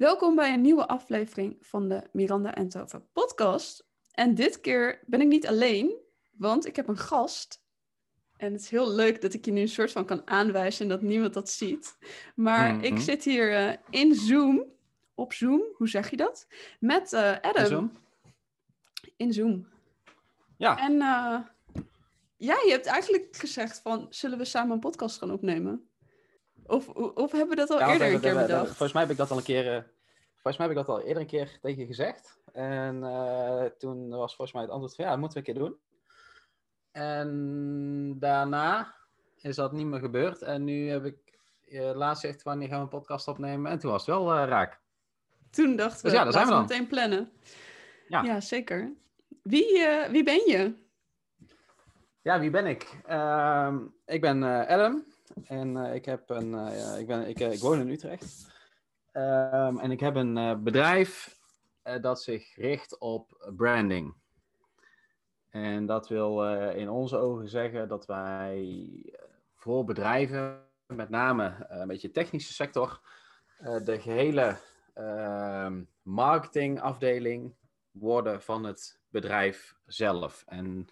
Welkom bij een nieuwe aflevering van de Miranda en Tova podcast. En dit keer ben ik niet alleen, want ik heb een gast. En het is heel leuk dat ik je nu een soort van kan aanwijzen en dat niemand dat ziet. Maar ik Mhm. zit hier eh, in Zoom, op Zoom, hoe zeg je dat? Met eh, Adam. Zoom? In Zoom. Ja, En eh, ja, je hebt eigenlijk gezegd van, zullen we samen een podcast gaan opnemen? Of, of hebben we dat al Ja, eerder een keer dat- bedacht? Volgens mij heb ik dat al een keer. eh, volgens mij heb ik dat al eerder een keer tegen je gezegd. En eh, toen was volgens mij het antwoord van ja, dat moeten we een keer doen. En daarna is dat niet meer gebeurd. En nu heb ik eh, laatst gezegd wanneer gaan we een podcast opnemen. En toen was het wel raak. Toen dachten we, Dus ja, daar zijn we we meteen plannen. Ja. Ja, zeker. Wie, wie ben je? Ja, wie ben ik? Ehm, ik ben Adam. En ik, heb een, ik, ben, ik, ik woon in Utrecht. En ik heb een bedrijf eh, dat zich richt op branding. En dat wil eh, in onze ogen zeggen dat wij eh, voor bedrijven, met name een beetje technische sector, de gehele ehm, marketingafdeling worden van het bedrijf zelf. En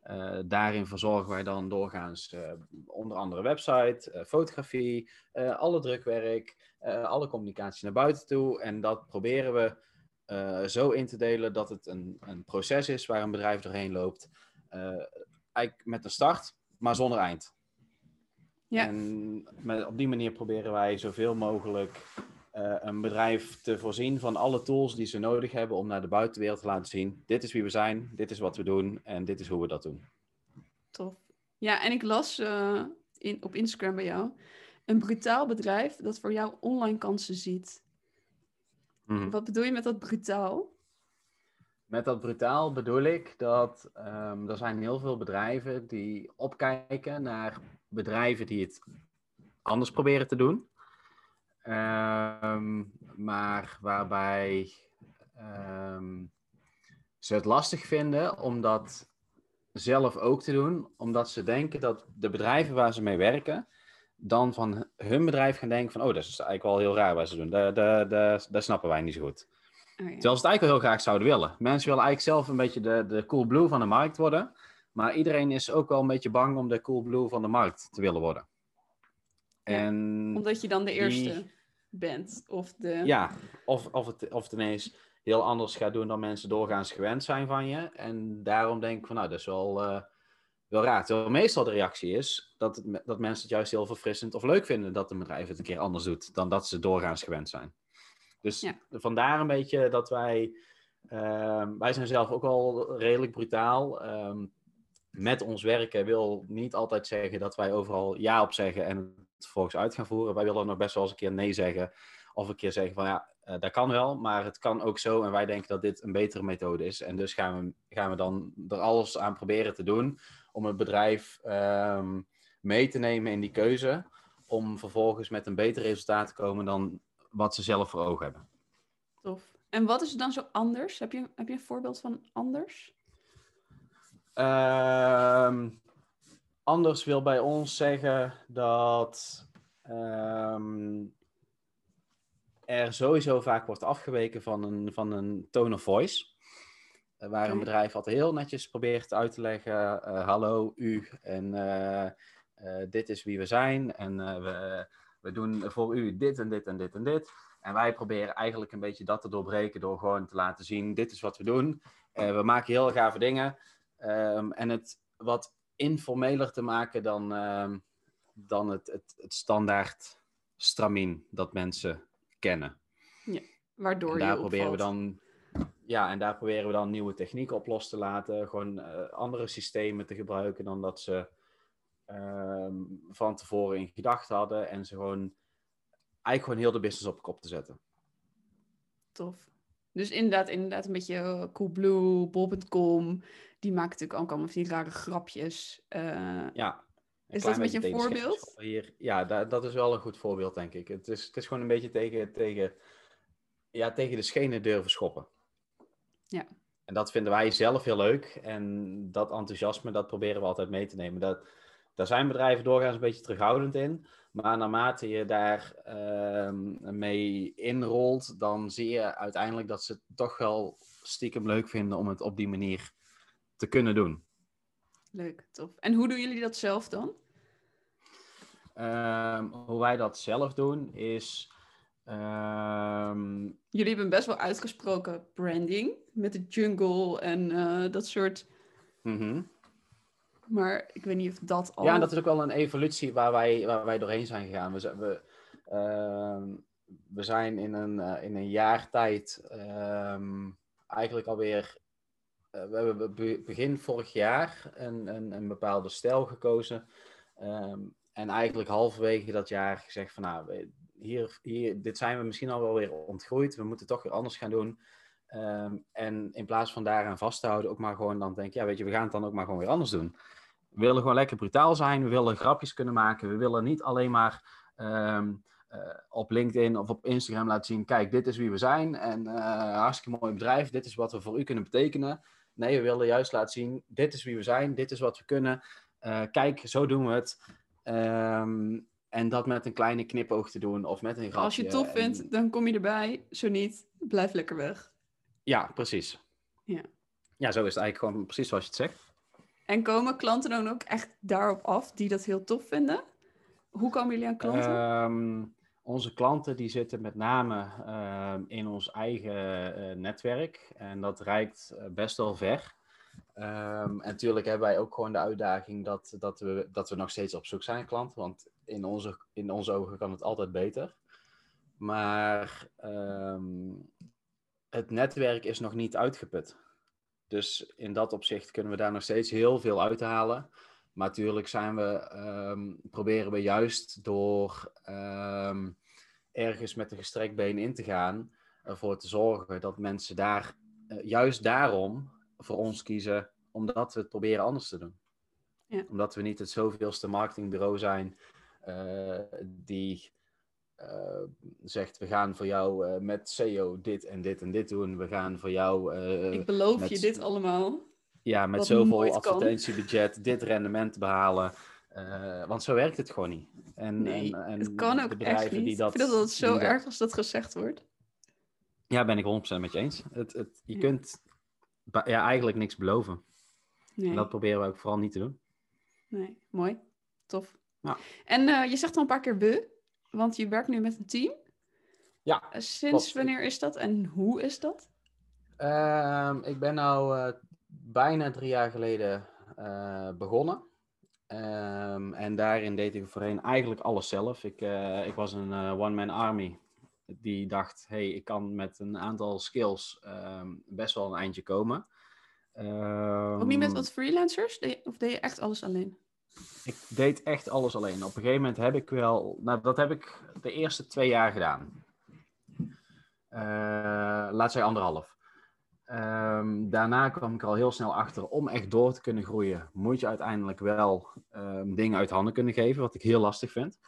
eh, daarin verzorgen wij dan doorgaans eh, onder andere website, eh, fotografie, alle drukwerk, alle communicatie naar buiten toe. En dat proberen we zo in te delen dat het een, een proces is waar een bedrijf doorheen loopt. Eigenlijk met een start, maar zonder eind. Ja. En met, op die manier proberen wij zoveel mogelijk eh, een bedrijf te voorzien van alle tools die ze nodig hebben om naar de buitenwereld te laten zien. Dit is wie we zijn, dit is wat we doen en dit is hoe we dat doen. Tof. Ja, en ik las eh, in, op Instagram bij jou een brutaal bedrijf dat voor jou online kansen ziet. Mhm. Wat bedoel je met dat brutaal? Met dat brutaal bedoel ik dat ehm, er zijn heel veel bedrijven die opkijken naar bedrijven die het anders proberen te doen. Ehm, maar waarbij ehm, ze het lastig vinden om dat zelf ook te doen, omdat ze denken dat de bedrijven waar ze mee werken, dan van hun bedrijf gaan denken van, oh, dat is eigenlijk wel heel raar wat ze doen. Dat, dat, dat, dat snappen wij niet zo goed. Oh, ja. Terwijl ze het eigenlijk wel heel graag zouden willen. Mensen willen eigenlijk zelf een beetje de, de cool blue van de markt worden. Maar iedereen is ook wel een beetje bang om de cool blue van de markt te willen worden. En Omdat je dan de die- eerste bent. Of de... ja, of, of, het, of het ineens heel anders gaat doen dan mensen doorgaans gewend zijn van je. En daarom denk ik van nou, dat is wel, eh, wel raar. Terwijl meestal de reactie is dat, het, dat mensen het juist heel verfrissend of leuk vinden dat een bedrijf het een keer anders doet dan dat ze doorgaans gewend zijn. Dus Ja. vandaar een beetje dat wij, ehm, wij zijn zelf ook al redelijk brutaal. Ehm, met ons werken wil niet altijd zeggen dat wij overal ja op zeggen en vervolgens uit gaan voeren. Wij willen nog best wel eens een keer nee zeggen. Of een keer zeggen van ja, eh, dat kan wel, maar het kan ook zo. En wij denken dat dit een betere methode is. En dus gaan we, gaan we dan er alles aan proberen te doen om het bedrijf ehm, mee te nemen in die keuze. Om vervolgens met een beter resultaat te komen dan wat ze zelf voor ogen hebben. Tof. En wat is er dan zo anders? Heb je, heb je een voorbeeld van anders? Ehm, anders wil bij ons zeggen dat ehm, er sowieso vaak wordt afgeweken van een, van een tone of voice. Eh, waar een bedrijf altijd heel netjes probeert uit te leggen: eh, hallo, u en eh, dit is wie we zijn. En we, we doen voor u dit en dit en dit en dit. En wij proberen eigenlijk een beetje dat te doorbreken door gewoon te laten zien: dit is wat we doen. We maken heel gave dingen. Ehm, en het wat informeler te maken dan, ehm, dan het, het, het standaard stramien dat mensen kennen. Waardoor En daar je proberen we dan, ja, en daar proberen we dan nieuwe technieken op los te laten. Gewoon eh, andere systemen te gebruiken dan dat ze ehm, van tevoren in gedachten hadden. En ze gewoon eigenlijk gewoon heel de business op kop te zetten. Tof. Dus inderdaad, inderdaad een beetje eh, Coolblue, Bol.com. Die maken natuurlijk ook allemaal van die rare grapjes. Eh, Ja. Is dat een beetje een voorbeeld? Hier. Ja, da- dat is wel een goed voorbeeld, denk ik. Het is, het is gewoon een beetje tegen, tegen, ja, tegen de schenen durven schoppen. Ja. En dat vinden wij zelf heel leuk. En dat enthousiasme, dat proberen we altijd mee te nemen. Dat, daar zijn bedrijven doorgaans een beetje terughoudend in. Maar naarmate je daar ehm, mee inrolt, dan zie je uiteindelijk dat ze het toch wel stiekem leuk vinden om het op die manier te kunnen doen. Leuk, tof. En hoe doen jullie dat zelf dan? Ehm, hoe wij dat zelf doen is. ehm, Jullie hebben best wel uitgesproken branding met de jungle en eh, dat soort. mhm. Maar ik weet niet of dat al. Ja, dat is ook wel een evolutie waar wij, waar wij doorheen zijn gegaan. We, we, ehm, we zijn in een, eh, in een jaar tijd ehm, eigenlijk alweer. eh, we hebben be- begin vorig jaar een, een, een bepaalde stijl gekozen. Ehm, en eigenlijk halverwege dat jaar gezegd van nou, hier, hier, dit zijn we misschien al wel weer ontgroeid. We moeten toch weer anders gaan doen. En in plaats van daaraan vast te houden, ook maar gewoon dan denk ja, weet je, we gaan het dan ook maar gewoon weer anders doen. We willen gewoon lekker brutaal zijn. We willen grapjes kunnen maken. We willen niet alleen maar ehm, eh, op LinkedIn of op Instagram laten zien: kijk, dit is wie we zijn. En eh, hartstikke mooi bedrijf. Dit is wat we voor u kunnen betekenen. Nee, we willen juist laten zien: dit is wie we zijn. Dit is wat we kunnen. Eh, kijk, zo doen we het. Ehm, en dat met een kleine knipoog te doen of met een grapje. Als je het tof En- vindt, dan kom je erbij. Zo niet, blijf lekker weg. Ja, precies. Ja. Ja, zo is het eigenlijk gewoon precies zoals je het zegt. En komen klanten dan ook echt daarop af die dat heel tof vinden? Hoe komen jullie aan klanten? Ehm, onze klanten die zitten met name ehm, in ons eigen eh, netwerk en dat reikt eh, best wel ver. Ehm, en natuurlijk hebben wij ook gewoon de uitdaging dat, dat, we, dat we nog steeds op zoek zijn naar klanten, want in onze, in onze ogen kan het altijd beter. Maar het netwerk is nog niet uitgeput. Dus in dat opzicht kunnen we daar nog steeds heel veel uithalen. Maar natuurlijk zijn we, ehm, proberen we juist door ehm, ergens met een gestrekt been in te gaan, ervoor te zorgen dat mensen daar eh, juist daarom voor ons kiezen, omdat we het proberen anders te doen. Ja. Omdat we niet het zoveelste marketingbureau zijn eh, die eh, zegt, we gaan voor jou eh, met SEO dit en dit en dit doen. We gaan voor jou eh, ik beloof met- je dit allemaal. ja, met zoveel advertentiebudget dit rendement behalen. Eh, want zo werkt het gewoon niet. En, Nee, en, en het kan ook echt niet. Die dat, ik vind dat het zo erg als dat gezegd wordt. Ja, ben ik 100% met je eens. Het, het, je Ja. kunt ja, eigenlijk niks beloven. Nee, En dat proberen we ook vooral niet te doen. nee. mooi. Tof. Ja. En je zegt al een paar keer want je werkt nu met een team. Ja, Eh, Sinds klopt. wanneer is dat en hoe is dat? Ehm, ik ben nou eh, bijna drie jaar geleden eh, begonnen. Ehm, en daarin deed ik voorheen eigenlijk alles zelf. Ik, ik was een one-man army. Die dacht, hey, ik kan met een aantal skills ehm, best wel een eindje komen. Ook niet met wat freelancers? Of deed je echt alles alleen? Ik deed echt alles alleen. Op een gegeven moment heb ik wel, nou dat heb ik de eerste twee jaar gedaan. Eh, laat zij anderhalf. Ehm, daarna kwam ik al heel snel achter, om echt door te kunnen groeien, moet je uiteindelijk wel ehm, dingen uit handen kunnen geven, wat ik heel lastig vind.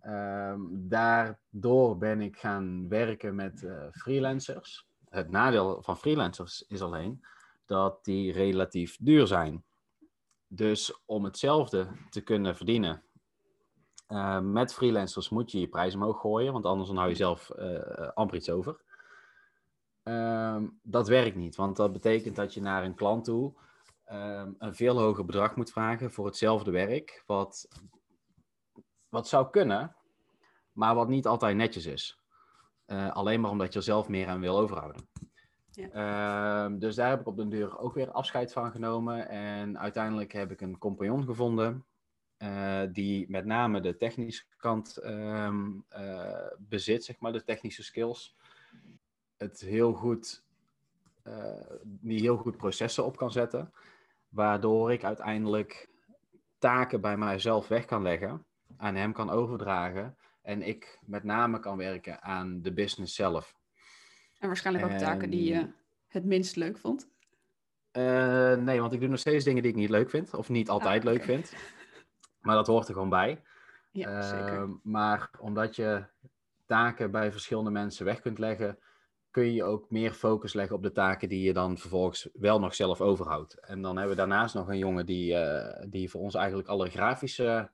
Ehm, daardoor ben ik gaan werken met eh, freelancers. Het nadeel van freelancers is alleen dat die relatief duur zijn. Dus om hetzelfde te kunnen verdienen eh, met freelancers moet je je prijs omhoog gooien, want anders dan hou je zelf eh, amper iets over. Ehm, dat werkt niet, want dat betekent dat je naar een klant toe ehm, een veel hoger bedrag moet vragen voor hetzelfde werk, wat, wat zou kunnen, maar wat niet altijd netjes is. Alleen maar omdat je er zelf meer aan wil overhouden. Ehm, dus daar heb ik op den deur ook weer afscheid van genomen. En uiteindelijk heb ik een compagnon gevonden. eh, die met name de technische kant ehm, eh, bezit, zeg maar, de technische skills. Het heel goed, eh, die heel goed processen op kan zetten. Waardoor ik uiteindelijk taken bij mijzelf weg kan leggen, aan hem kan overdragen. En ik met name kan werken aan de business zelf. En waarschijnlijk ook taken die je En- het minst leuk vond. Eh, nee, want ik doe nog steeds dingen die ik niet leuk vind. Of niet altijd Ah, oké. leuk vind. Maar dat hoort er gewoon bij. Ja, zeker. Ehm, maar omdat je taken bij verschillende mensen weg kunt leggen, kun je ook meer focus leggen op de taken die je dan vervolgens wel nog zelf overhoudt. En dan hebben we daarnaast nog een jongen die, eh, die voor ons eigenlijk alle grafische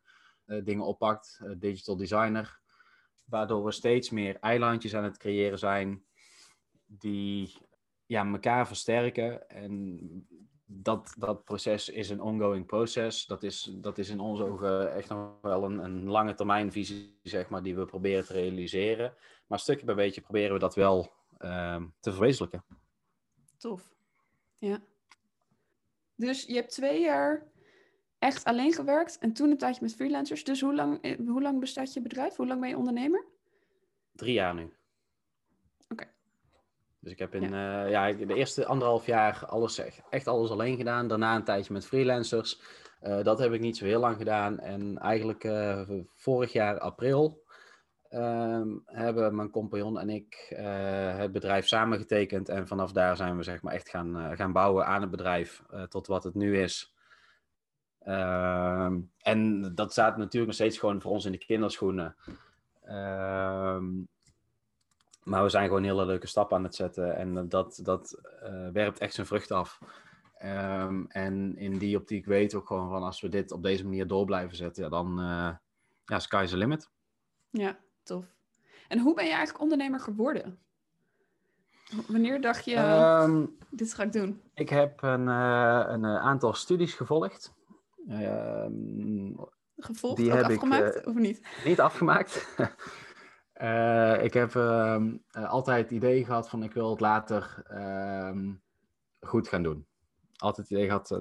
dingen oppakt, digital designer. Waardoor we steeds meer eilandjes aan het creëren zijn die ja, elkaar versterken. En dat, dat proces is een ongoing proces. Dat is, dat is in onze ogen echt nog wel een, een lange termijn visie, zeg maar, die we proberen te realiseren. Maar stukje bij beetje proberen we dat wel uh, te verwezenlijken. Tof. Ja. Dus je hebt twee jaar echt alleen gewerkt en toen een tijdje met freelancers. Dus hoe lang, eh, hoe lang bestaat je bedrijf? Hoe lang ben je ondernemer? Drie jaar nu. Dus ik heb in ja. Uh, ja, de eerste anderhalf jaar alles, echt alles alleen gedaan. Daarna een tijdje met freelancers. Uh, dat heb ik niet zo heel lang gedaan. En eigenlijk uh, vorig jaar april ehm, hebben mijn compagnon en ik het bedrijf samengetekend. En vanaf daar zijn we zeg maar echt gaan, gaan bouwen aan het bedrijf tot wat het nu is. Ehm, en dat staat natuurlijk nog steeds gewoon voor ons in de kinderschoenen. Ehm, maar we zijn gewoon hele leuke stappen aan het zetten en dat, dat uh, werpt echt zijn vrucht af. Um, en in die optiek weet ook gewoon van als we dit op deze manier door blijven zetten, ja, dan uh, ja, sky's the limit. Ja, tof. En hoe ben je eigenlijk ondernemer geworden? Wanneer dacht je, um, dit ga ik doen? Ik heb een, uh, een aantal studies gevolgd. Um, gevolgd, die heb afgemaakt ik, of niet? Niet afgemaakt. Uh, ik heb uh, altijd het idee gehad van ik wil het later uh, goed gaan doen. Altijd het idee gehad, uh,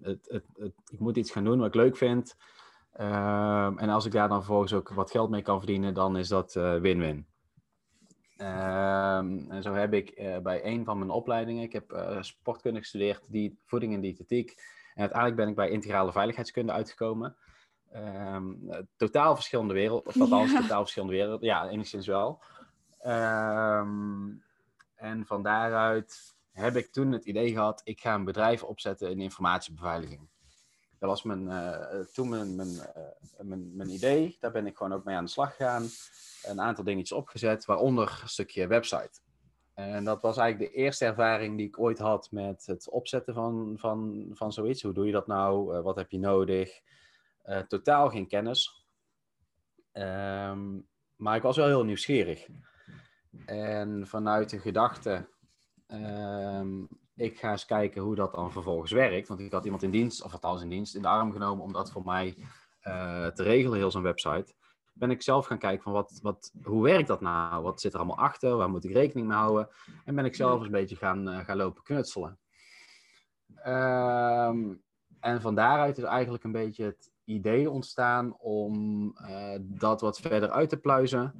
het, het, het, ik moet iets gaan doen wat ik leuk vind. Ehm, en als ik daar dan vervolgens ook wat geld mee kan verdienen, dan is dat win-win. Ehm, en zo heb ik bij een van mijn opleidingen, ik heb sportkunde gestudeerd, die, voeding en diëtetiek. En uiteindelijk ben ik bij integrale veiligheidskunde uitgekomen. Um, totaal verschillende wereld, of althans ja. totaal verschillende wereld, ja, enigszins wel. Um, en van daaruit heb ik toen het idee gehad, ik ga een bedrijf opzetten in informatiebeveiliging. Dat was mijn, uh, toen mijn, mijn, uh, mijn, mijn, idee, daar ben ik gewoon ook mee aan de slag gegaan. Een aantal dingetjes opgezet, waaronder een stukje website. En dat was eigenlijk de eerste ervaring die ik ooit had met het opzetten van, van, van zoiets. Hoe doe je dat nou? Uh, wat heb je nodig? Uh, totaal geen kennis. Um, maar ik was wel heel nieuwsgierig. En vanuit de gedachte, um, ik ga eens kijken hoe dat dan vervolgens werkt. Want ik had iemand in dienst, of althans in dienst, in de arm genomen om dat voor mij uh, te regelen, heel zo'n website. Ben ik zelf gaan kijken van wat, wat, hoe werkt dat nou? Wat zit er allemaal achter? Waar moet ik rekening mee houden? En ben ik zelf eens een beetje gaan, uh, gaan lopen knutselen. Um, en van daaruit is eigenlijk een beetje het idee ontstaan om uh, dat wat verder uit te pluizen.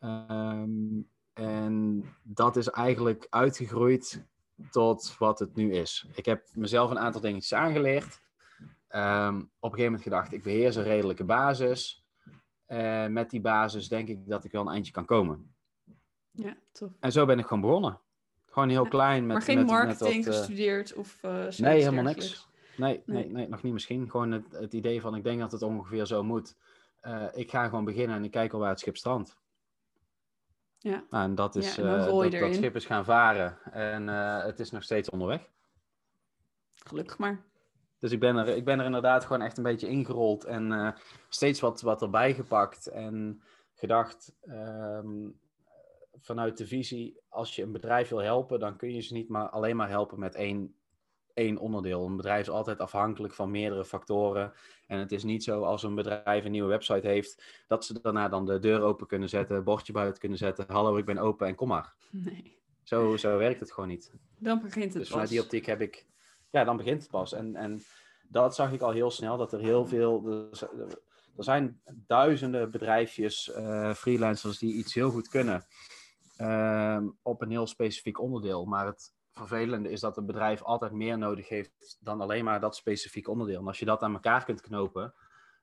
Um, en dat is eigenlijk uitgegroeid tot wat het nu is. Ik heb mezelf een aantal dingetjes aangeleerd. Um, op een gegeven moment gedacht, ik beheers een redelijke basis. Uh, met die basis denk ik dat ik wel een eindje kan komen. Ja, tof. En zo ben ik gewoon begonnen. Gewoon heel ja, klein. Met, maar geen met, marketing met wat, gestudeerd of uh, Nee, helemaal niks. Nee, nee, nee, nog niet misschien. Gewoon het, het idee van, ik denk dat het ongeveer zo moet. Uh, ik ga gewoon beginnen en ik kijk al waar het schip strandt. Ja. Nou, en dat is, ja, en uh, dat, dat, schip is gaan varen en uh, het is nog steeds onderweg. Gelukkig maar. Dus ik ben er, ik ben er inderdaad gewoon echt een beetje ingerold en steeds wat, wat erbij gepakt en gedacht um, vanuit de visie, als je een bedrijf wil helpen, dan kun je ze niet maar alleen maar helpen met één één onderdeel. Een bedrijf is altijd afhankelijk van meerdere factoren. En het is niet zo als een bedrijf een nieuwe website heeft, dat ze daarna dan de deur open kunnen zetten, bordje buiten kunnen zetten. Hallo, ik ben open en kom maar. Nee. Zo, zo werkt het gewoon niet. Dan begint het dus pas. vanuit die optiek heb ik, ja, dan begint het pas. En, en dat zag ik al heel snel, dat er heel veel, er zijn duizenden bedrijfjes, uh, freelancers die iets heel goed kunnen. Uh, op een heel specifiek onderdeel. Maar het, vervelende is dat een bedrijf altijd meer nodig heeft dan alleen maar dat specifieke onderdeel. En als je dat aan elkaar kunt knopen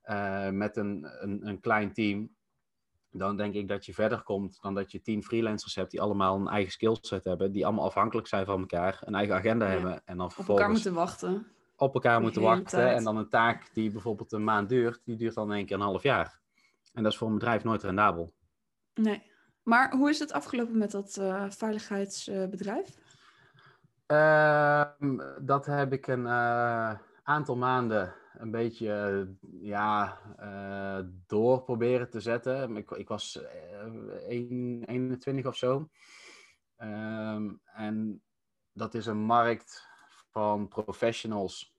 uh, met een, een, een, klein team, dan denk ik dat je verder komt dan dat je tien freelancers hebt die allemaal een eigen skillset hebben, die allemaal afhankelijk zijn van elkaar, een eigen agenda ja. hebben en dan vervolgens... Op elkaar moeten wachten. Op elkaar moeten wachten tijd. en dan een taak die bijvoorbeeld een maand duurt, die duurt dan in één keer een half jaar. En dat is voor een bedrijf nooit rendabel. Nee. Maar hoe is het afgelopen met dat uh, veiligheidsbedrijf? Uh, dat heb ik een uh, aantal maanden een beetje ja, uh, door proberen te zetten. Ik, ik was uh, 1, 21 of zo. Um, en dat is een markt van professionals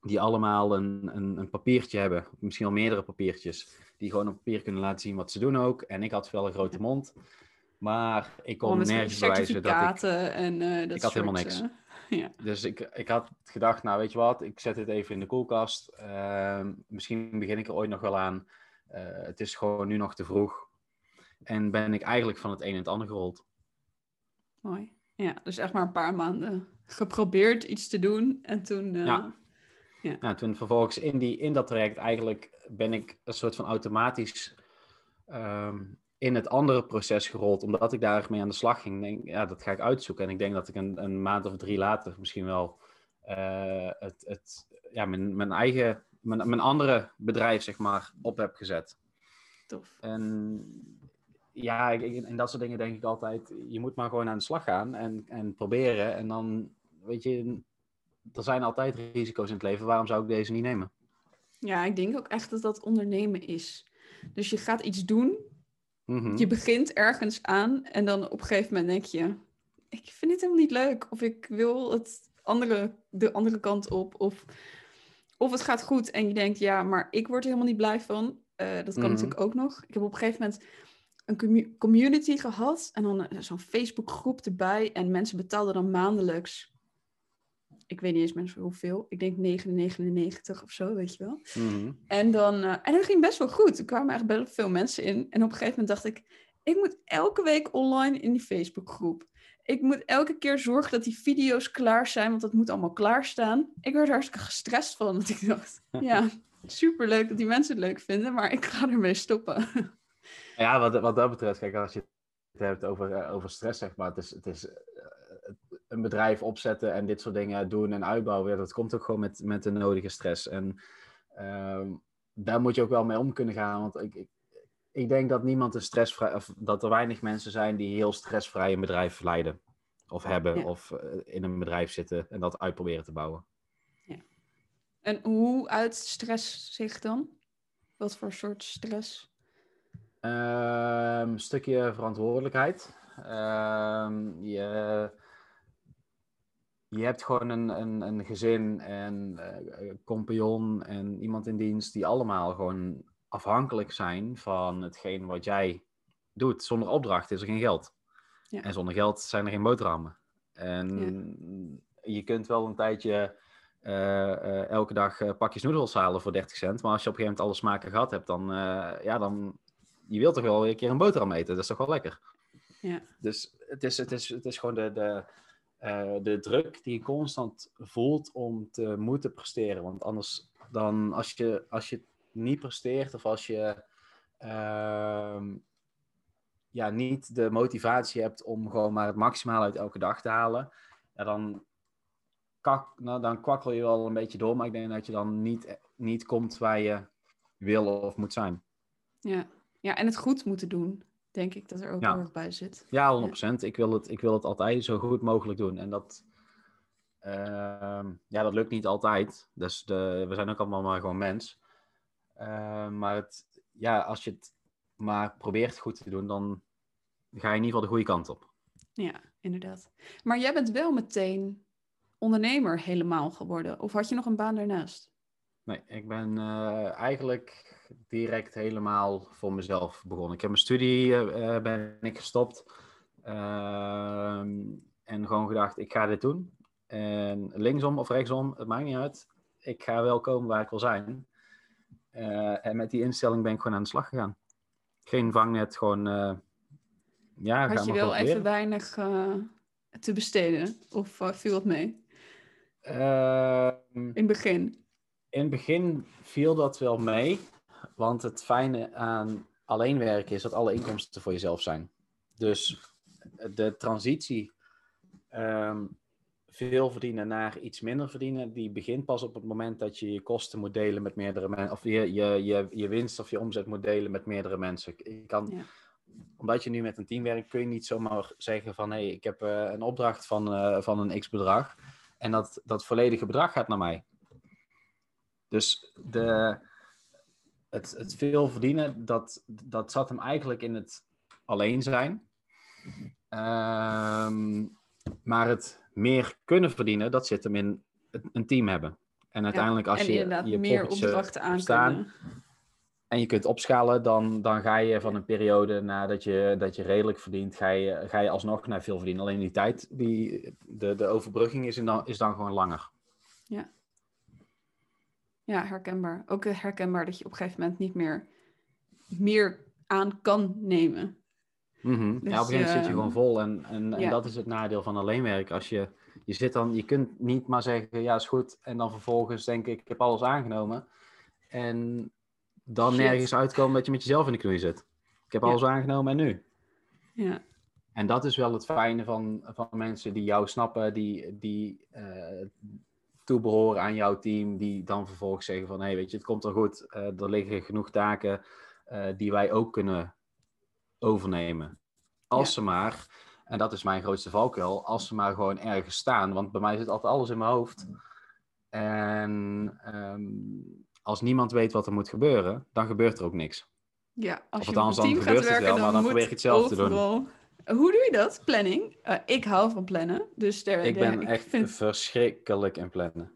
die allemaal een, een, een, papiertje hebben, misschien wel meerdere papiertjes, die gewoon op papier kunnen laten zien wat ze doen ook. En ik had wel een grote mond, maar ik kon nergens bewijzen dat ik... en uh, dat Ik had helemaal niks. Uh, ja. Dus ik, ik had gedacht, nou weet je wat, ik zet dit even in de koelkast. Uh, misschien begin ik er ooit nog wel aan. Eh, het is gewoon nu nog te vroeg. En ben ik eigenlijk van het een en het ander gerold. Mooi. Ja, dus echt maar een paar maanden geprobeerd iets te doen en toen... Ja. Ja. Nou, toen vervolgens in, die, in dat traject eigenlijk ben ik een soort van automatisch um, in het andere proces gerold, omdat ik daar mee aan de slag ging. Denk, ja, dat ga ik uitzoeken. En ik denk dat ik een, een maand of drie later misschien wel uh, het, het, ja, mijn, mijn eigen, mijn, mijn andere bedrijf, zeg maar, op heb gezet. Tof. En ja, ik, in dat soort dingen denk ik altijd, je moet maar gewoon aan de slag gaan en, en proberen. En dan, weet je, er zijn altijd risico's in het leven. Waarom zou ik deze niet nemen? Ja, ik denk ook echt dat dat ondernemen is. Dus je gaat iets doen, mhm. je begint ergens aan en dan op een gegeven moment denk je, ik vind dit helemaal niet leuk. Of ik wil het andere, de andere kant op. Of, of het gaat goed en je denkt, ja, maar ik word er helemaal niet blij van. Uh, dat kan Mhm. natuurlijk ook nog. Ik heb op een gegeven moment een commu- community gehad en dan eh, zo'n Facebookgroep erbij. En mensen betaalden dan maandelijks, ik weet niet eens mensen hoeveel, ik denk 9,99 of zo, weet je wel. Mhm. En, dan, eh, en dat ging best wel goed. Er kwamen echt best wel veel mensen in. En op een gegeven moment dacht ik, ik moet elke week online in die Facebookgroep. Ik moet elke keer zorgen dat die video's klaar zijn, want dat moet allemaal klaarstaan. Ik werd er hartstikke gestrest van, want ik dacht, ja, superleuk dat die mensen het leuk vinden, maar ik ga ermee stoppen. Ja, wat, wat dat betreft, kijk, als je het hebt over, eh, over stress, zeg maar, het is, het is eh, een bedrijf opzetten en dit soort dingen doen en uitbouwen, ja, dat komt ook gewoon met, met de nodige stress. En ehm, daar moet je ook wel mee om kunnen gaan, want ik, ik, ik denk dat niemand een stressvrij, of dat er weinig mensen zijn die heel stressvrij een bedrijf leiden of hebben, Ja. of eh, in een bedrijf zitten en dat uitproberen te bouwen. En hoe uit stress zich dan? Wat voor soort stress? Ehm, een stukje verantwoordelijkheid. Ehm, je, je hebt gewoon een, een, een gezin en een compagnon en iemand in dienst die allemaal gewoon afhankelijk zijn van hetgeen wat jij doet. Zonder opdracht is er geen geld. Ja. En zonder geld zijn er geen boterhammen. En je kunt wel een tijdje eh, eh, elke dag pakjes noedels halen voor 30 cent. Maar als je op een gegeven moment alle smaken gehad hebt, dan, ja, dan je wilt toch wel weer een keer een boterham eten. Dat is toch wel lekker. Ja. Dus het is, het is, het is gewoon de, de, eh, de druk die je constant voelt om te moeten presteren. Want anders dan, als je, als je niet presteert of als je ehm, ja, niet de motivatie hebt om gewoon maar het maximaal uit elke dag te halen, ja, dan, kak, nou, dan kwakkel je wel een beetje door. Maar ik denk dat je dan niet, niet komt waar je wil of moet zijn. Ja. ja, en het goed moeten doen, denk ik dat er ook Ja. heel erg bij zit. Ja, 100%. Ik, wil het, ik wil het altijd zo goed mogelijk doen. En dat, ehm, ja, dat lukt niet altijd. Dus de, we zijn ook allemaal maar gewoon mens. Ehm, maar het, ja, als je het maar probeert goed te doen, dan ga je in ieder geval de goede kant op. Ja, inderdaad. Maar jij bent wel meteen ondernemer helemaal geworden. Of had je nog een baan daarnaast? Nee, ik ben eh, eigenlijk direct helemaal voor mezelf begonnen. Ik heb mijn studie eh, eh, ben ik gestopt. Ehm, en gewoon gedacht, ik ga dit doen. En linksom of rechtsom, het maakt niet uit. Ik ga wel komen waar ik wil zijn. Eh, en met die instelling ben ik gewoon aan de slag gegaan. Geen vangnet, gewoon... ja, Had je wel even weinig te besteden? Of viel het mee Ehm, in het begin? In het begin viel dat wel mee, want het fijne aan alleen werken is dat alle inkomsten voor jezelf zijn. Dus de transitie ehm, veel verdienen naar iets minder verdienen, die begint pas op het moment dat je je kosten moet delen met meerdere mensen, of je, je, je, je winst of je omzet moet delen met meerdere mensen. Je kan, Ja. Omdat je nu met een team werkt, kun je niet zomaar zeggen van hé, hey, ik heb eh, een opdracht van, eh, van een x bedrag en dat, dat volledige bedrag gaat naar mij. Dus de, het, het veel verdienen, dat, dat zat hem eigenlijk in het alleen zijn. Ehm, maar het meer kunnen verdienen, dat zit hem in het- een team hebben. En uiteindelijk als en je inderdaad je meer eh, opdrachten aan staan, en je kunt opschalen, dan, dan ga je van een periode nadat je, dat je redelijk verdient, ga je, ga je alsnog naar veel verdienen. Alleen die tijd, die, de, de overbrugging is, dan, is dan gewoon langer. Ja, herkenbaar. Ook herkenbaar dat je op een gegeven moment niet meer meer aan kan nemen. Mhm. ja, op een Dus, gegeven moment zit je ehm, gewoon vol. En, en, en ja. dat is het nadeel van alleen werken. Als je, je zit dan, je kunt niet maar zeggen, ja is goed. En dan vervolgens denk ik, ik heb alles aangenomen. En dan Shit. nergens uitkomen dat je met jezelf in de knoei zit. Ik heb Ja. alles aangenomen en nu? Ja, En dat is wel het fijne van, van mensen die jou snappen, die, die eh, toebehoren aan jouw team, die dan vervolgens zeggen van, hé, hey, weet je, het komt wel goed, eh, er liggen genoeg taken eh, die wij ook kunnen overnemen. Als Ja. ze maar, en dat is mijn grootste valkuil, als ze maar gewoon ergens staan, want bij mij zit altijd alles in mijn hoofd. En ehm, als niemand weet wat er moet gebeuren, dan gebeurt er ook niks. ja als Of je althans, op een dan team gaat gebeurt het werken, wel, dan, dan moet probeer ik het zelf te doen. Hoe doe je dat? Planning? Eh, ik hou van plannen. Dus daar, Ik ben echt vind- verschrikkelijk in plannen.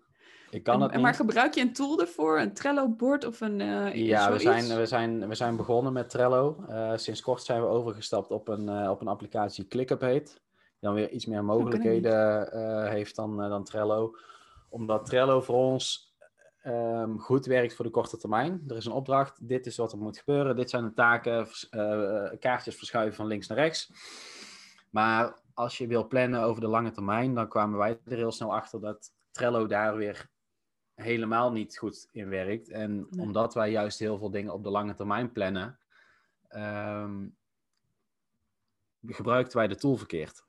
Ik kan En- het niet. Maar gebruik je een tool ervoor? Een Trello-bord of een eh Ja, we zijn, we, zijn, we zijn begonnen met Trello. Eh, sinds kort zijn we overgestapt op een, op een applicatie ClickUp heet. Die dan weer iets meer mogelijkheden heeft dan, dan Trello. Omdat Trello voor ons ehm, goed werkt voor de korte termijn. Er is een opdracht, dit is wat er moet gebeuren. Dit zijn de taken, vers- eh, kaartjes verschuiven van links naar rechts. Maar als je wil plannen over de lange termijn, dan kwamen wij er heel snel achter dat Trello daar weer helemaal niet goed in werkt. En Nee. omdat wij juist heel veel dingen op de lange termijn plannen, ehm, gebruikten wij de tool verkeerd.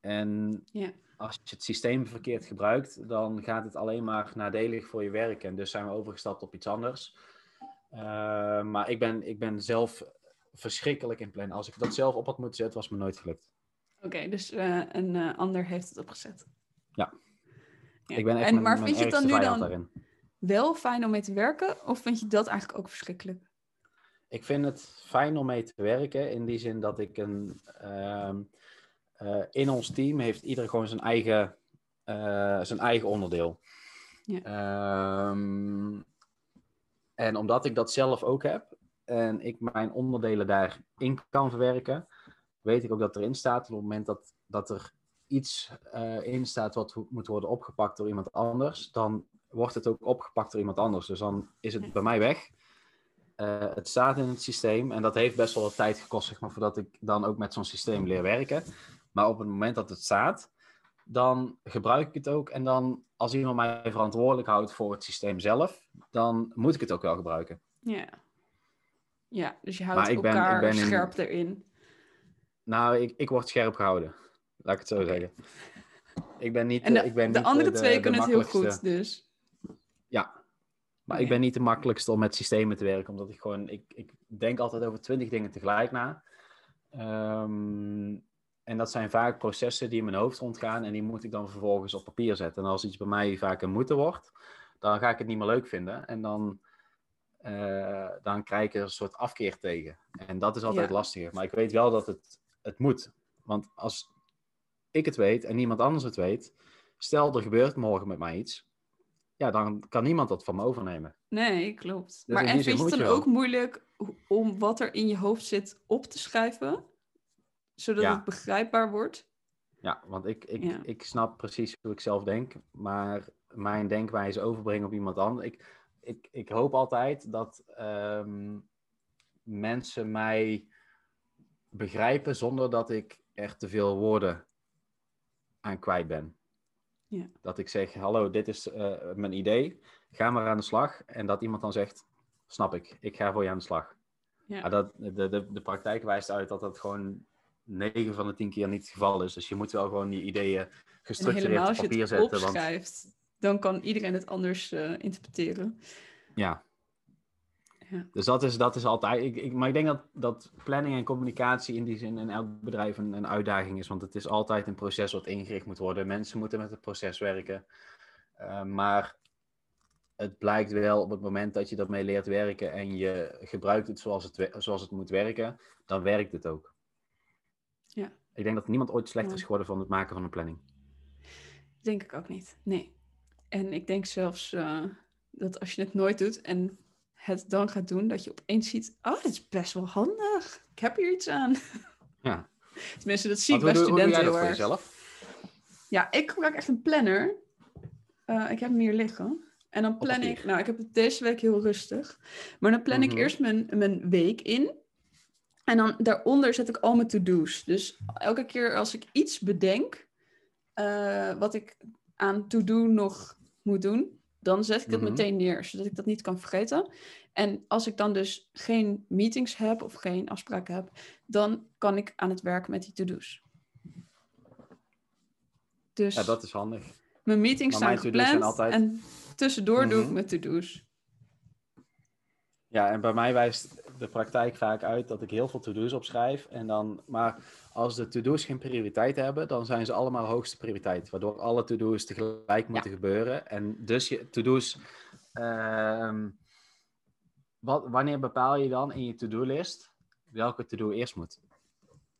En Ja. Als je het systeem verkeerd gebruikt, dan gaat het alleen maar nadelig voor je werk. En dus zijn we overgestapt op iets anders. Eh, maar ik ben, ik ben zelf verschrikkelijk in plannen. Als ik dat zelf op had moeten zetten, was me nooit gelukt. Oké, dus eh, een eh, ander heeft het opgezet. Ja. Ja. Ik ben echt en, mijn, maar vind je het dan nu dan daarin. wel fijn om mee te werken? Of vind je dat eigenlijk ook verschrikkelijk? Ik vind het fijn om mee te werken in die zin dat ik een. ehm, eh, in ons team heeft ieder gewoon zijn eigen, eh, zijn eigen onderdeel. Ja. Ehm, en omdat ik dat zelf ook heb en ik mijn onderdelen daarin kan verwerken, weet ik ook dat erin staat. Op het moment dat, dat er iets eh, in staat wat moet worden opgepakt door iemand anders, dan wordt het ook opgepakt door iemand anders. Dus dan is het bij mij weg. Het staat in het systeem en dat heeft best wel wat tijd gekost, zeg maar, voordat ik dan ook met zo'n systeem leer werken. Maar op het moment dat het staat, dan gebruik ik het ook. En dan, als iemand mij verantwoordelijk houdt voor het systeem zelf, dan moet ik het ook wel gebruiken. Ja. Ja, dus je houdt Maar ik ben- elkaar ik ben in- scherp erin. Nou, ik, ik word scherp gehouden. Laat ik het zo zeggen. Ik ben niet, En eh, ik ben de, de niet, andere twee de kunnen het heel goed, dus. Ja. Maar ik ben niet de makkelijkste om met systemen te werken, omdat ik gewoon, ik, ik denk altijd over twintig dingen tegelijk na. Ehm, en dat zijn vaak processen die in mijn hoofd rondgaan en die moet ik dan vervolgens op papier zetten. En als iets bij mij vaak een moeten wordt, dan ga ik het niet meer leuk vinden. En dan, eh, dan krijg ik er een soort afkeer tegen. En dat is altijd Ja. lastiger. Maar ik weet wel dat het, het moet. Want als ik het weet en niemand anders het weet, stel er gebeurt morgen met mij iets, ja, dan kan niemand dat van me overnemen. Nee, klopt. Dus maar en vind je het dan ook moeilijk om wat er in je hoofd zit op te schrijven? Zodat Ja. het begrijpbaar wordt? Ja, want ik, ik, Ja. ik snap precies hoe ik zelf denk, maar mijn denkwijze overbrengen op iemand anders. Ik, ik, ik hoop altijd dat ehm, mensen mij begrijpen zonder dat ik er te veel woorden aan kwijt ben. Ja. Dat ik zeg, hallo, dit is eh, mijn idee, ga maar aan de slag. En dat iemand dan zegt, snap ik, ik ga voor je aan de slag. Ja. Maar dat, de, de, de praktijk wijst uit dat dat gewoon 9 van de 10 keer niet het geval is. Dus je moet wel gewoon die ideeën gestructureerd op als je papier het zetten. Want, dan kan iedereen het anders eh, interpreteren. ja. Ja. Dus dat is, dat is altijd. Ik, ik, maar ik denk dat, dat planning en communicatie in die zin in elk bedrijf een, een uitdaging is. Want het is altijd een proces wat ingericht moet worden. Mensen moeten met het proces werken. Eh, maar het blijkt wel op het moment dat je daarmee leert werken en je gebruikt het zoals het, zoals het moet werken, dan werkt het ook. Ik denk dat niemand ooit slechter is geworden van het maken van een planning. Denk ik ook niet. Nee. En ik denk zelfs eh, dat als je het nooit doet en het dan gaat doen, dat je opeens ziet: oh, dit is best wel handig. Ik heb hier iets aan. Ja. Tenminste, dat zie ik bij doe- hoe doe studenten jij dat voor jezelf? Ja, ik gebruik echt een planner. Eh, ik heb hem hier liggen. En dan plan ik, nou, ik heb het deze week heel rustig. Maar dan plan ik Mhm. eerst mijn, mijn week in. En dan daaronder zet ik al mijn to-do's. Dus elke keer als ik iets bedenk, eh, wat ik aan to-do nog moet doen, dan zet ik het Mhm. meteen neer, zodat ik dat niet kan vergeten. En als ik dan dus geen meetings heb of geen afspraken heb, dan kan ik aan het werk met die to-do's. Dus Ja, dat is handig. mijn meetings Maar mijn to-do's zijn gepland altijd- en tussendoor doe ik Mhm. mijn to-do's. Ja, en bij mij wijst de praktijk vaak uit dat ik heel veel to-do's opschrijf. En dan, maar als de to-do's geen prioriteit hebben, dan zijn ze allemaal hoogste prioriteit. Waardoor alle to-do's tegelijk moeten gebeuren. En dus je to-do's. ehm, wat, wanneer bepaal je dan in je to-do-list welke to-do eerst moet?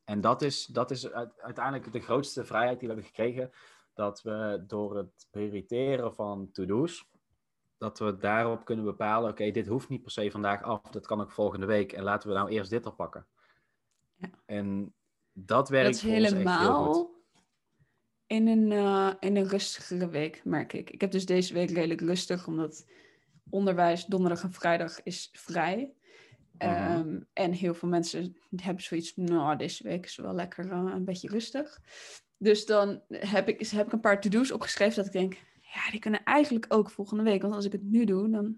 En dat is, dat is uit- uiteindelijk de grootste vrijheid die we hebben gekregen. Dat we door het prioriteren van to-do's, dat we daarop kunnen bepalen, oké, dit hoeft niet per se vandaag af, dat kan ook volgende week. En laten we nou eerst dit oppakken. Ja. En dat werkt Dat is helemaal in een, eh, in een rustigere week, merk ik. Ik heb dus deze week redelijk rustig, omdat onderwijs donderdag en vrijdag is vrij. Mhm. Ehm, en heel veel mensen hebben zoiets, nou, deze week is wel lekker eh, een beetje rustig. Dus dan heb ik, heb ik een paar to-do's opgeschreven dat ik denk, ja, die kunnen eigenlijk ook volgende week. Want als ik het nu doe, dan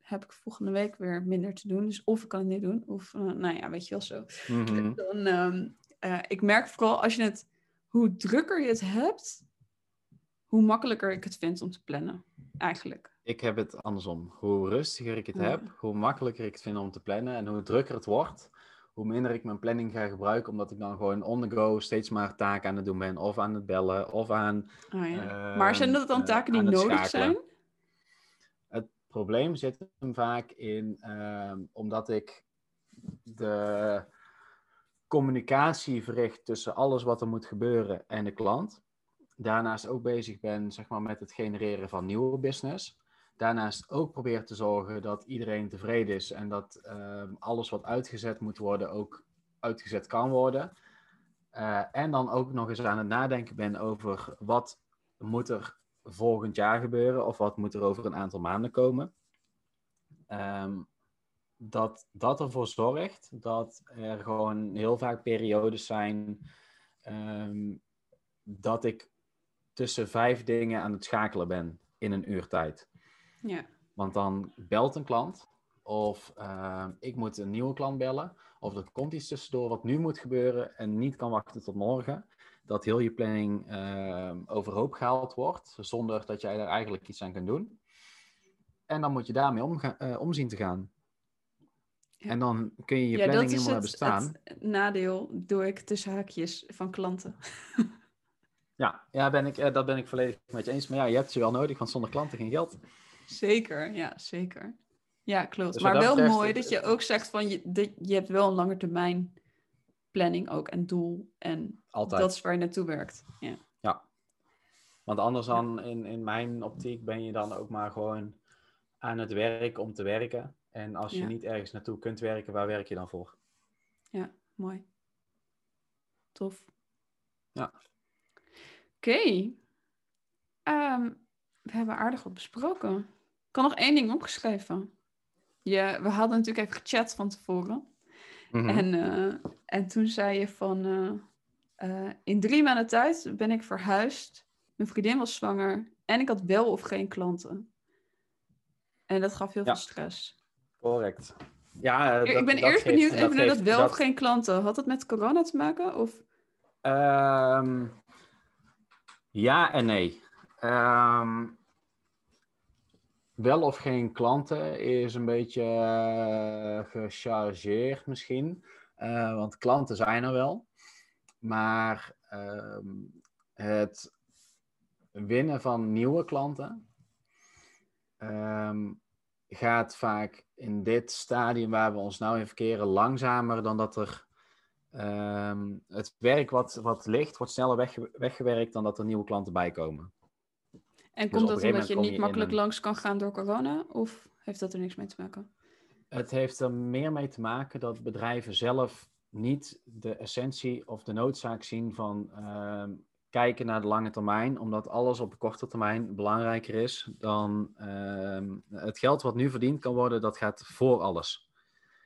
heb ik volgende week weer minder te doen. Dus of ik kan het nu doen, of, eh, nou ja, weet je wel zo. Mhm. Dan, ehm, eh, ik merk vooral als je het, hoe drukker je het hebt, hoe makkelijker ik het vind om te plannen. Eigenlijk. Ik heb het andersom. Hoe rustiger ik het Ja. heb, hoe makkelijker ik het vind om te plannen. En hoe drukker het wordt, hoe minder ik mijn planning ga gebruiken. Omdat ik dan gewoon on the go steeds maar taken aan het doen ben. Of aan het bellen, of aan... Oh, ja. Ehm, maar zijn dat dan eh, taken die nodig schakelen. zijn? Het probleem zit hem vaak in, ehm, omdat ik de communicatie verricht tussen alles wat er moet gebeuren en de klant. Daarnaast ook bezig ben zeg maar, met het genereren van nieuwe business. Daarnaast ook probeer te zorgen dat iedereen tevreden is en dat ehm, alles wat uitgezet moet worden ook uitgezet kan worden. Eh, en dan ook nog eens aan het nadenken ben over wat moet er volgend jaar gebeuren of wat moet er over een aantal maanden komen. Ehm, dat dat ervoor zorgt dat er gewoon heel vaak periodes zijn ehm, dat ik tussen vijf dingen aan het schakelen ben in een uur tijd. Ja. Want dan belt een klant, of ehm, ik moet een nieuwe klant bellen, of er komt iets tussendoor wat nu moet gebeuren en niet kan wachten tot morgen. Dat heel je planning ehm, overhoop gehaald wordt, zonder dat jij daar eigenlijk iets aan kunt doen. En dan moet je daarmee omga- eh, omzien te gaan. Ja. En dan kun je je ja, planning helemaal hebben staan. het nadeel, doe ik tussen haakjes van klanten. Ja, ja ben ik, eh, dat ben ik volledig met je eens. Maar ja, je hebt ze wel nodig, want zonder klanten geen geld. Zeker, ja, zeker. Ja, klopt. Dus maar wel betreft, mooi dat je ook zegt van je, je hebt wel een lange termijn planning ook en doel. En Altijd. dat is waar je naartoe werkt. Ja. Want anders dan, in, in mijn optiek, ben je dan ook maar gewoon aan het werk om te werken. En als je Ja. niet ergens naartoe kunt werken, waar werk je dan voor? Ja, mooi. Tof. Ja. Oké. Ehm, we hebben aardig wat besproken. Ik had nog één ding opgeschreven. Je, we hadden natuurlijk even gechat van tevoren. Mhm. En, eh, en toen zei je van... eh, eh, in drie maanden tijd ben ik verhuisd. Mijn vriendin was zwanger. En ik had wel of geen klanten. En dat gaf heel Ja. veel stress. Correct. Ja, ik ben dat eerst benieuwd even naar dat wel of geen klanten. Had dat met corona te maken? Of... Ehm, ja en nee. Ehm, wel of geen klanten is een beetje eh, gechargeerd misschien. Eh, want klanten zijn er wel. Maar ehm, het winnen van nieuwe klanten ehm, gaat vaak in dit stadium waar we ons nou in verkeren langzamer dan dat er het werk wat, wat ligt, wordt sneller wegge- weggewerkt dan dat er nieuwe klanten bij komen. En op komt dat omdat je niet je makkelijk een- langs kan gaan door corona? Of heeft dat er niks mee te maken? Het heeft er meer mee te maken dat bedrijven zelf niet de essentie of de noodzaak zien van ehm, kijken naar de lange termijn, omdat alles op de korte termijn belangrijker is dan ehm, het geld wat nu verdiend kan worden, dat gaat voor alles.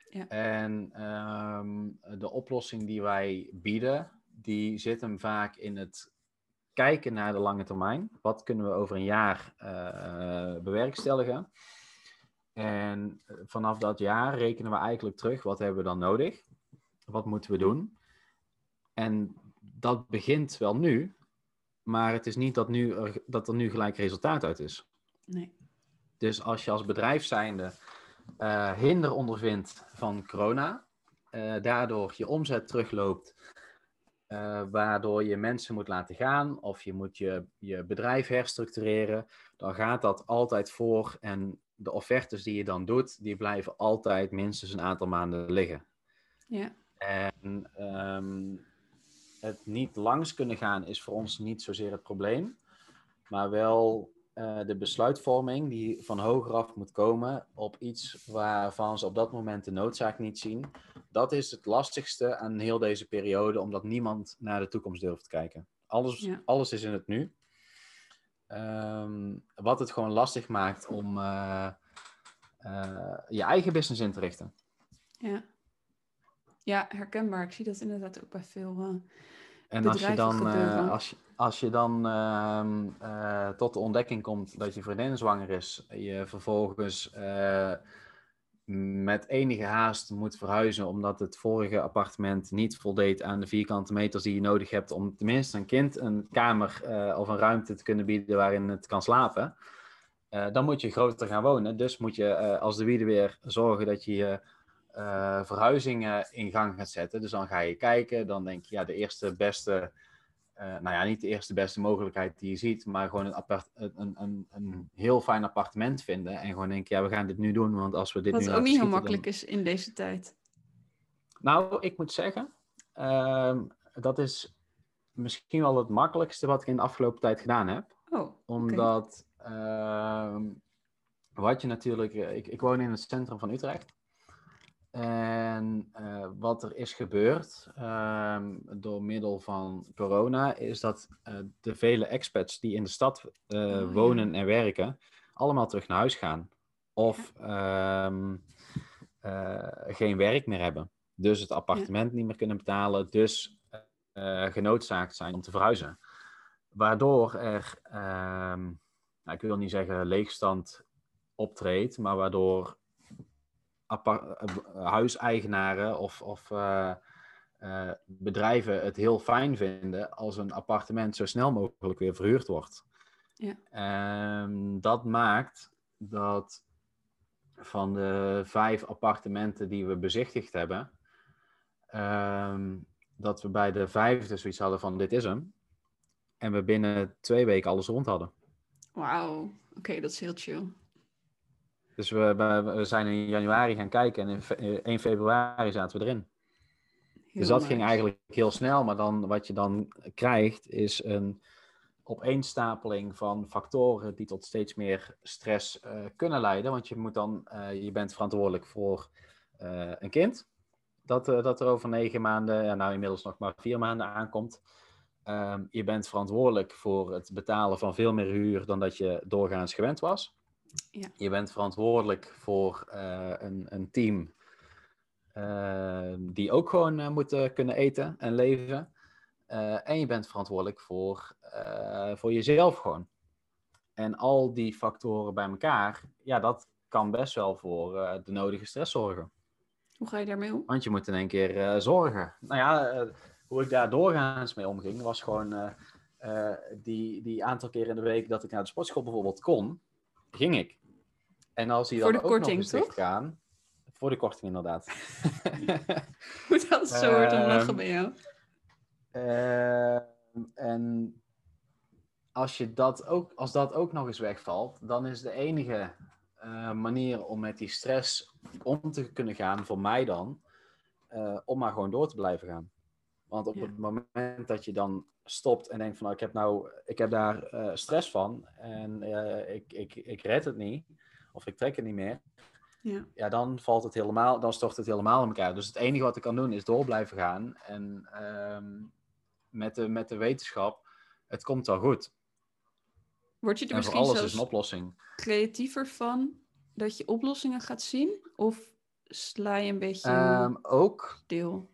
Ja. En ehm, de oplossing die wij bieden, die zit hem vaak in het kijken naar de lange termijn. Wat kunnen we over een jaar eh, bewerkstelligen? En eh, vanaf dat jaar rekenen we eigenlijk terug, wat hebben we dan nodig? Wat moeten we doen? En dat begint wel nu, maar het is niet dat, nu er, dat er nu gelijk resultaat uit is. Nee. Dus als je als bedrijf zijnde eh, hinder ondervindt van corona, daardoor je omzet terugloopt, eh, waardoor je mensen moet laten gaan of je moet je, je bedrijf herstructureren, dan gaat dat altijd voor en de offertes die je dan doet, die blijven altijd minstens een aantal maanden liggen. Ja. En ehm, het niet langs kunnen gaan is voor ons niet zozeer het probleem, maar wel eh, de besluitvorming die van hogeraf moet komen op iets waarvan ze op dat moment de noodzaak niet zien. Dat is het lastigste aan heel deze periode, omdat niemand naar de toekomst durft te kijken. Alles, Ja. alles is in het nu. Ehm, wat het gewoon lastig maakt om eh, eh, je eigen business in te richten. Ja. Ja, herkenbaar. Ik zie dat inderdaad ook bij veel. Eh, En als je dan, eh, gebeuren. als je, als je dan eh, tot de ontdekking komt dat je vriendin zwanger is, je vervolgens eh, met enige haast moet verhuizen omdat het vorige appartement niet voldeed aan de vierkante meters die je nodig hebt om tenminste een kind een kamer eh, of een ruimte te kunnen bieden waarin het kan slapen, eh, dan moet je groter gaan wonen. Dus moet je eh, als de wiede weer zorgen dat je eh, verhuizingen in gang gaat zetten. Dus dan ga je kijken, dan denk je, ja, de eerste beste, eh, nou ja, niet de eerste beste mogelijkheid die je ziet, maar gewoon een, apart, een, een, een heel fijn appartement vinden. En gewoon denken, ja, we gaan dit nu doen, want als we dit Wat nu ook niet heel dan- makkelijk is in deze tijd. Nou, ik moet zeggen, ehm, dat is misschien wel het makkelijkste wat ik in de afgelopen tijd gedaan heb. Oh. Omdat ehm, wat je natuurlijk, eh, ik, ik woon in het centrum van Utrecht. En eh, wat er is gebeurd ehm, door middel van corona, is dat eh, de vele expats die in de stad eh, Oh, ja. wonen en werken, allemaal terug naar huis gaan. Of ehm, eh, geen werk meer hebben. Dus het appartement niet meer kunnen betalen. Dus genoodzaakt zijn om te verhuizen. Waardoor er, ehm, nou, ik wil niet zeggen leegstand optreedt, maar waardoor huiseigenaren of, of eh, eh, bedrijven het heel fijn vinden als een appartement zo snel mogelijk weer verhuurd wordt. Ja. Ehm, dat maakt dat van de vijf appartementen die we bezichtigd hebben, ehm, dat we bij de vijfde zoiets hadden van dit is hem. En we binnen twee weken alles rond hadden. Wauw. Oké, dat is heel chill. Dus we, we, zijn in januari gaan kijken en in fe- eh, 1 februari zaten we erin. Heel dus dat ging eigenlijk heel snel. Maar dan, wat je dan krijgt is een opeenstapeling van factoren die tot steeds meer stress eh, kunnen leiden. Want je, moet dan, eh, je bent verantwoordelijk voor een kind. Dat, dat er over negen maanden, ja, nou inmiddels nog maar vier maanden aankomt. Ehm, je bent verantwoordelijk voor het betalen van veel meer huur dan dat je doorgaans gewend was. Ja. Je bent verantwoordelijk voor eh, een, een team eh, die ook gewoon eh, moeten kunnen eten en leven. En je bent verantwoordelijk voor, voor jezelf gewoon. En al die factoren bij elkaar, ja, dat kan best wel voor de nodige stress zorgen. Hoe ga je daarmee om? Want je moet in één keer zorgen. Nou ja, hoe ik daar doorgaans mee omging, was gewoon die, die aantal keer in de week dat ik naar de sportschool bijvoorbeeld kon, ging ik. En als die Voor dan de ook korting, nog toch? gaan, voor de korting inderdaad. Hoe dat zo om lachen Ehm, bij jou. Ehm, en als, je dat ook, als dat ook nog eens wegvalt, dan is de enige eh, manier om met die stress om te kunnen gaan, voor mij dan, eh, om maar gewoon door te blijven gaan. Want op Ja. het moment dat je dan stopt en denkt van, nou, ik heb, nou, ik heb daar eh, stress van en eh, ik, ik, ik red het niet, of ik trek het niet meer, Ja. ja, dan valt het helemaal, dan stort het helemaal in elkaar. Dus het enige wat ik kan doen is door blijven gaan en ehm, met, de, met de wetenschap, het komt wel goed. Word je er En misschien alles is een oplossing. creatiever van dat je oplossingen gaat zien? Of sla je een beetje Ehm, ook stil?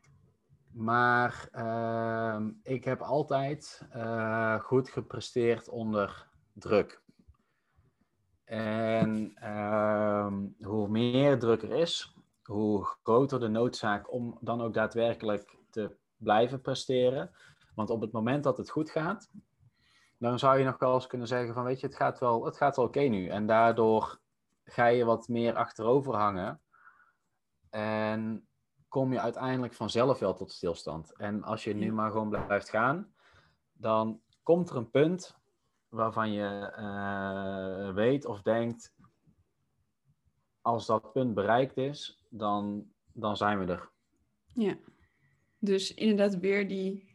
Maar ehm, ik heb altijd eh, goed gepresteerd onder druk. En ehm, hoe meer druk er is, hoe groter de noodzaak om dan ook daadwerkelijk te blijven presteren. Want op het moment dat het goed gaat, dan zou je nog wel eens kunnen zeggen van weet je, het gaat wel, het gaat wel oké nu. En daardoor ga je wat meer achterover hangen. En kom je uiteindelijk vanzelf wel tot stilstand. En als je nu maar gewoon blijft gaan, dan komt er een punt waarvan je eh, weet of denkt, als dat punt bereikt is, dan, dan zijn we er. Ja. Dus inderdaad weer die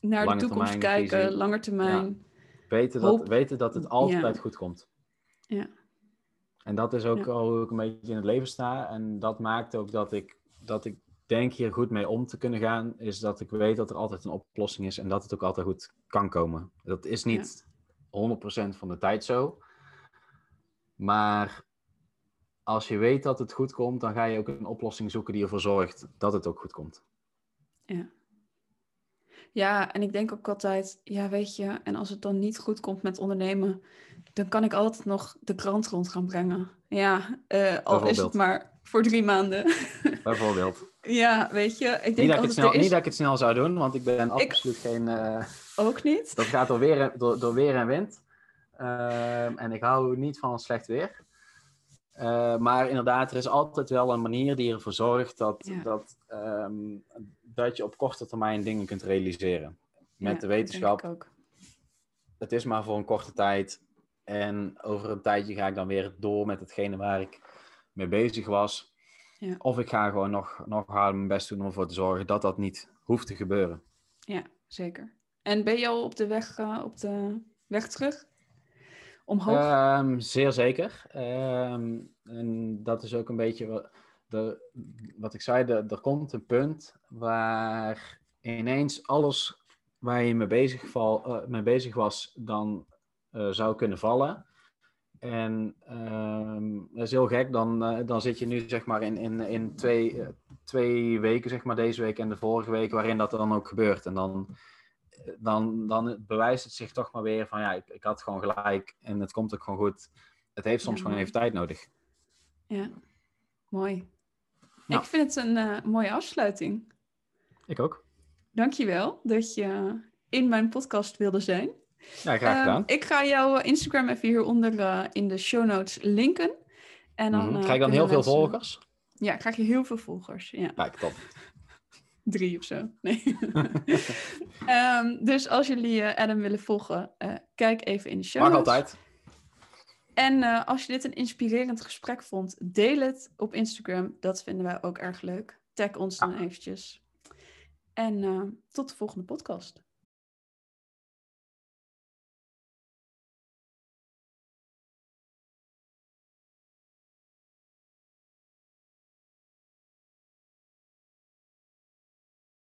naar Lange de toekomst kijken, visie. langer termijn. Weten Hoop- dat, weten dat het altijd Ja. goed komt. Ja. En dat is ook Ja. al hoe ik een beetje in het leven sta. En dat maakt ook dat ik, dat ik denk hier goed mee om te kunnen gaan. Is dat ik weet dat er altijd een oplossing is en dat het ook altijd goed kan komen. Dat is niet 100% van de tijd zo. Maar als je weet dat het goed komt, dan ga je ook een oplossing zoeken die ervoor zorgt dat het ook goed komt. Ja. Ja, en ik denk ook altijd, ja, weet je, en als het dan niet goed komt met ondernemen, dan kan ik altijd nog de krant rond gaan brengen. Ja, eh, al is het maar voor drie maanden. Bijvoorbeeld. ja, weet je, ik denk Niet dat, ik het snel, is niet dat ik het snel zou doen, want ik ben absoluut geen... eh, ook niet. Dat gaat door weer, en- door, door weer en wind. Ehm, en ik hou niet van slecht weer. Eh, maar inderdaad, er is altijd wel een manier die ervoor zorgt dat, Ja. dat, ehm, dat je op korte termijn dingen kunt realiseren. Met Ja, de wetenschap, denk ik ook. het is maar voor een korte tijd. En over een tijdje ga ik dan weer door met hetgene waar ik mee bezig was. Ja. Of ik ga gewoon nog, nog harder mijn best doen om ervoor te zorgen dat dat niet hoeft te gebeuren. Ja, zeker. En ben je al op de weg, eh, op de weg terug? Omhoog? Ehm, zeer zeker. Ehm, en dat is ook een beetje wat, de, wat ik zei. De, er komt een punt waar ineens alles waar je mee bezig, val, eh, mee bezig was, dan eh, zou kunnen vallen. En ehm, dat is heel gek. Dan, eh, dan zit je nu zeg maar in, in, in twee, eh, twee weken, zeg maar deze week en de vorige week, waarin dat dan ook gebeurt. En dan dan, dan bewijst het zich toch maar weer van ja, ik, ik had gewoon gelijk en het komt ook gewoon goed. Het heeft soms Ja, gewoon even tijd nodig. Ja, mooi. Nou. Ik vind het een eh, mooie afsluiting. Ik ook. Dankjewel dat je in mijn podcast wilde zijn. Ja, graag Ehm, ik ga jouw eh, Instagram even hieronder eh, in de show notes linken. En dan, eh, Krijg ik dan heel veel volgers? Ja, krijg je heel veel volgers. Ja, Kijk, top. drie of zo. Nee. Ehm, dus als jullie Adam willen volgen, kijk even in de show Mag notes. altijd. En als je dit een inspirerend gesprek vond, deel het op Instagram. Dat vinden wij ook erg leuk. Tag ons dan eventjes. En tot de volgende podcast.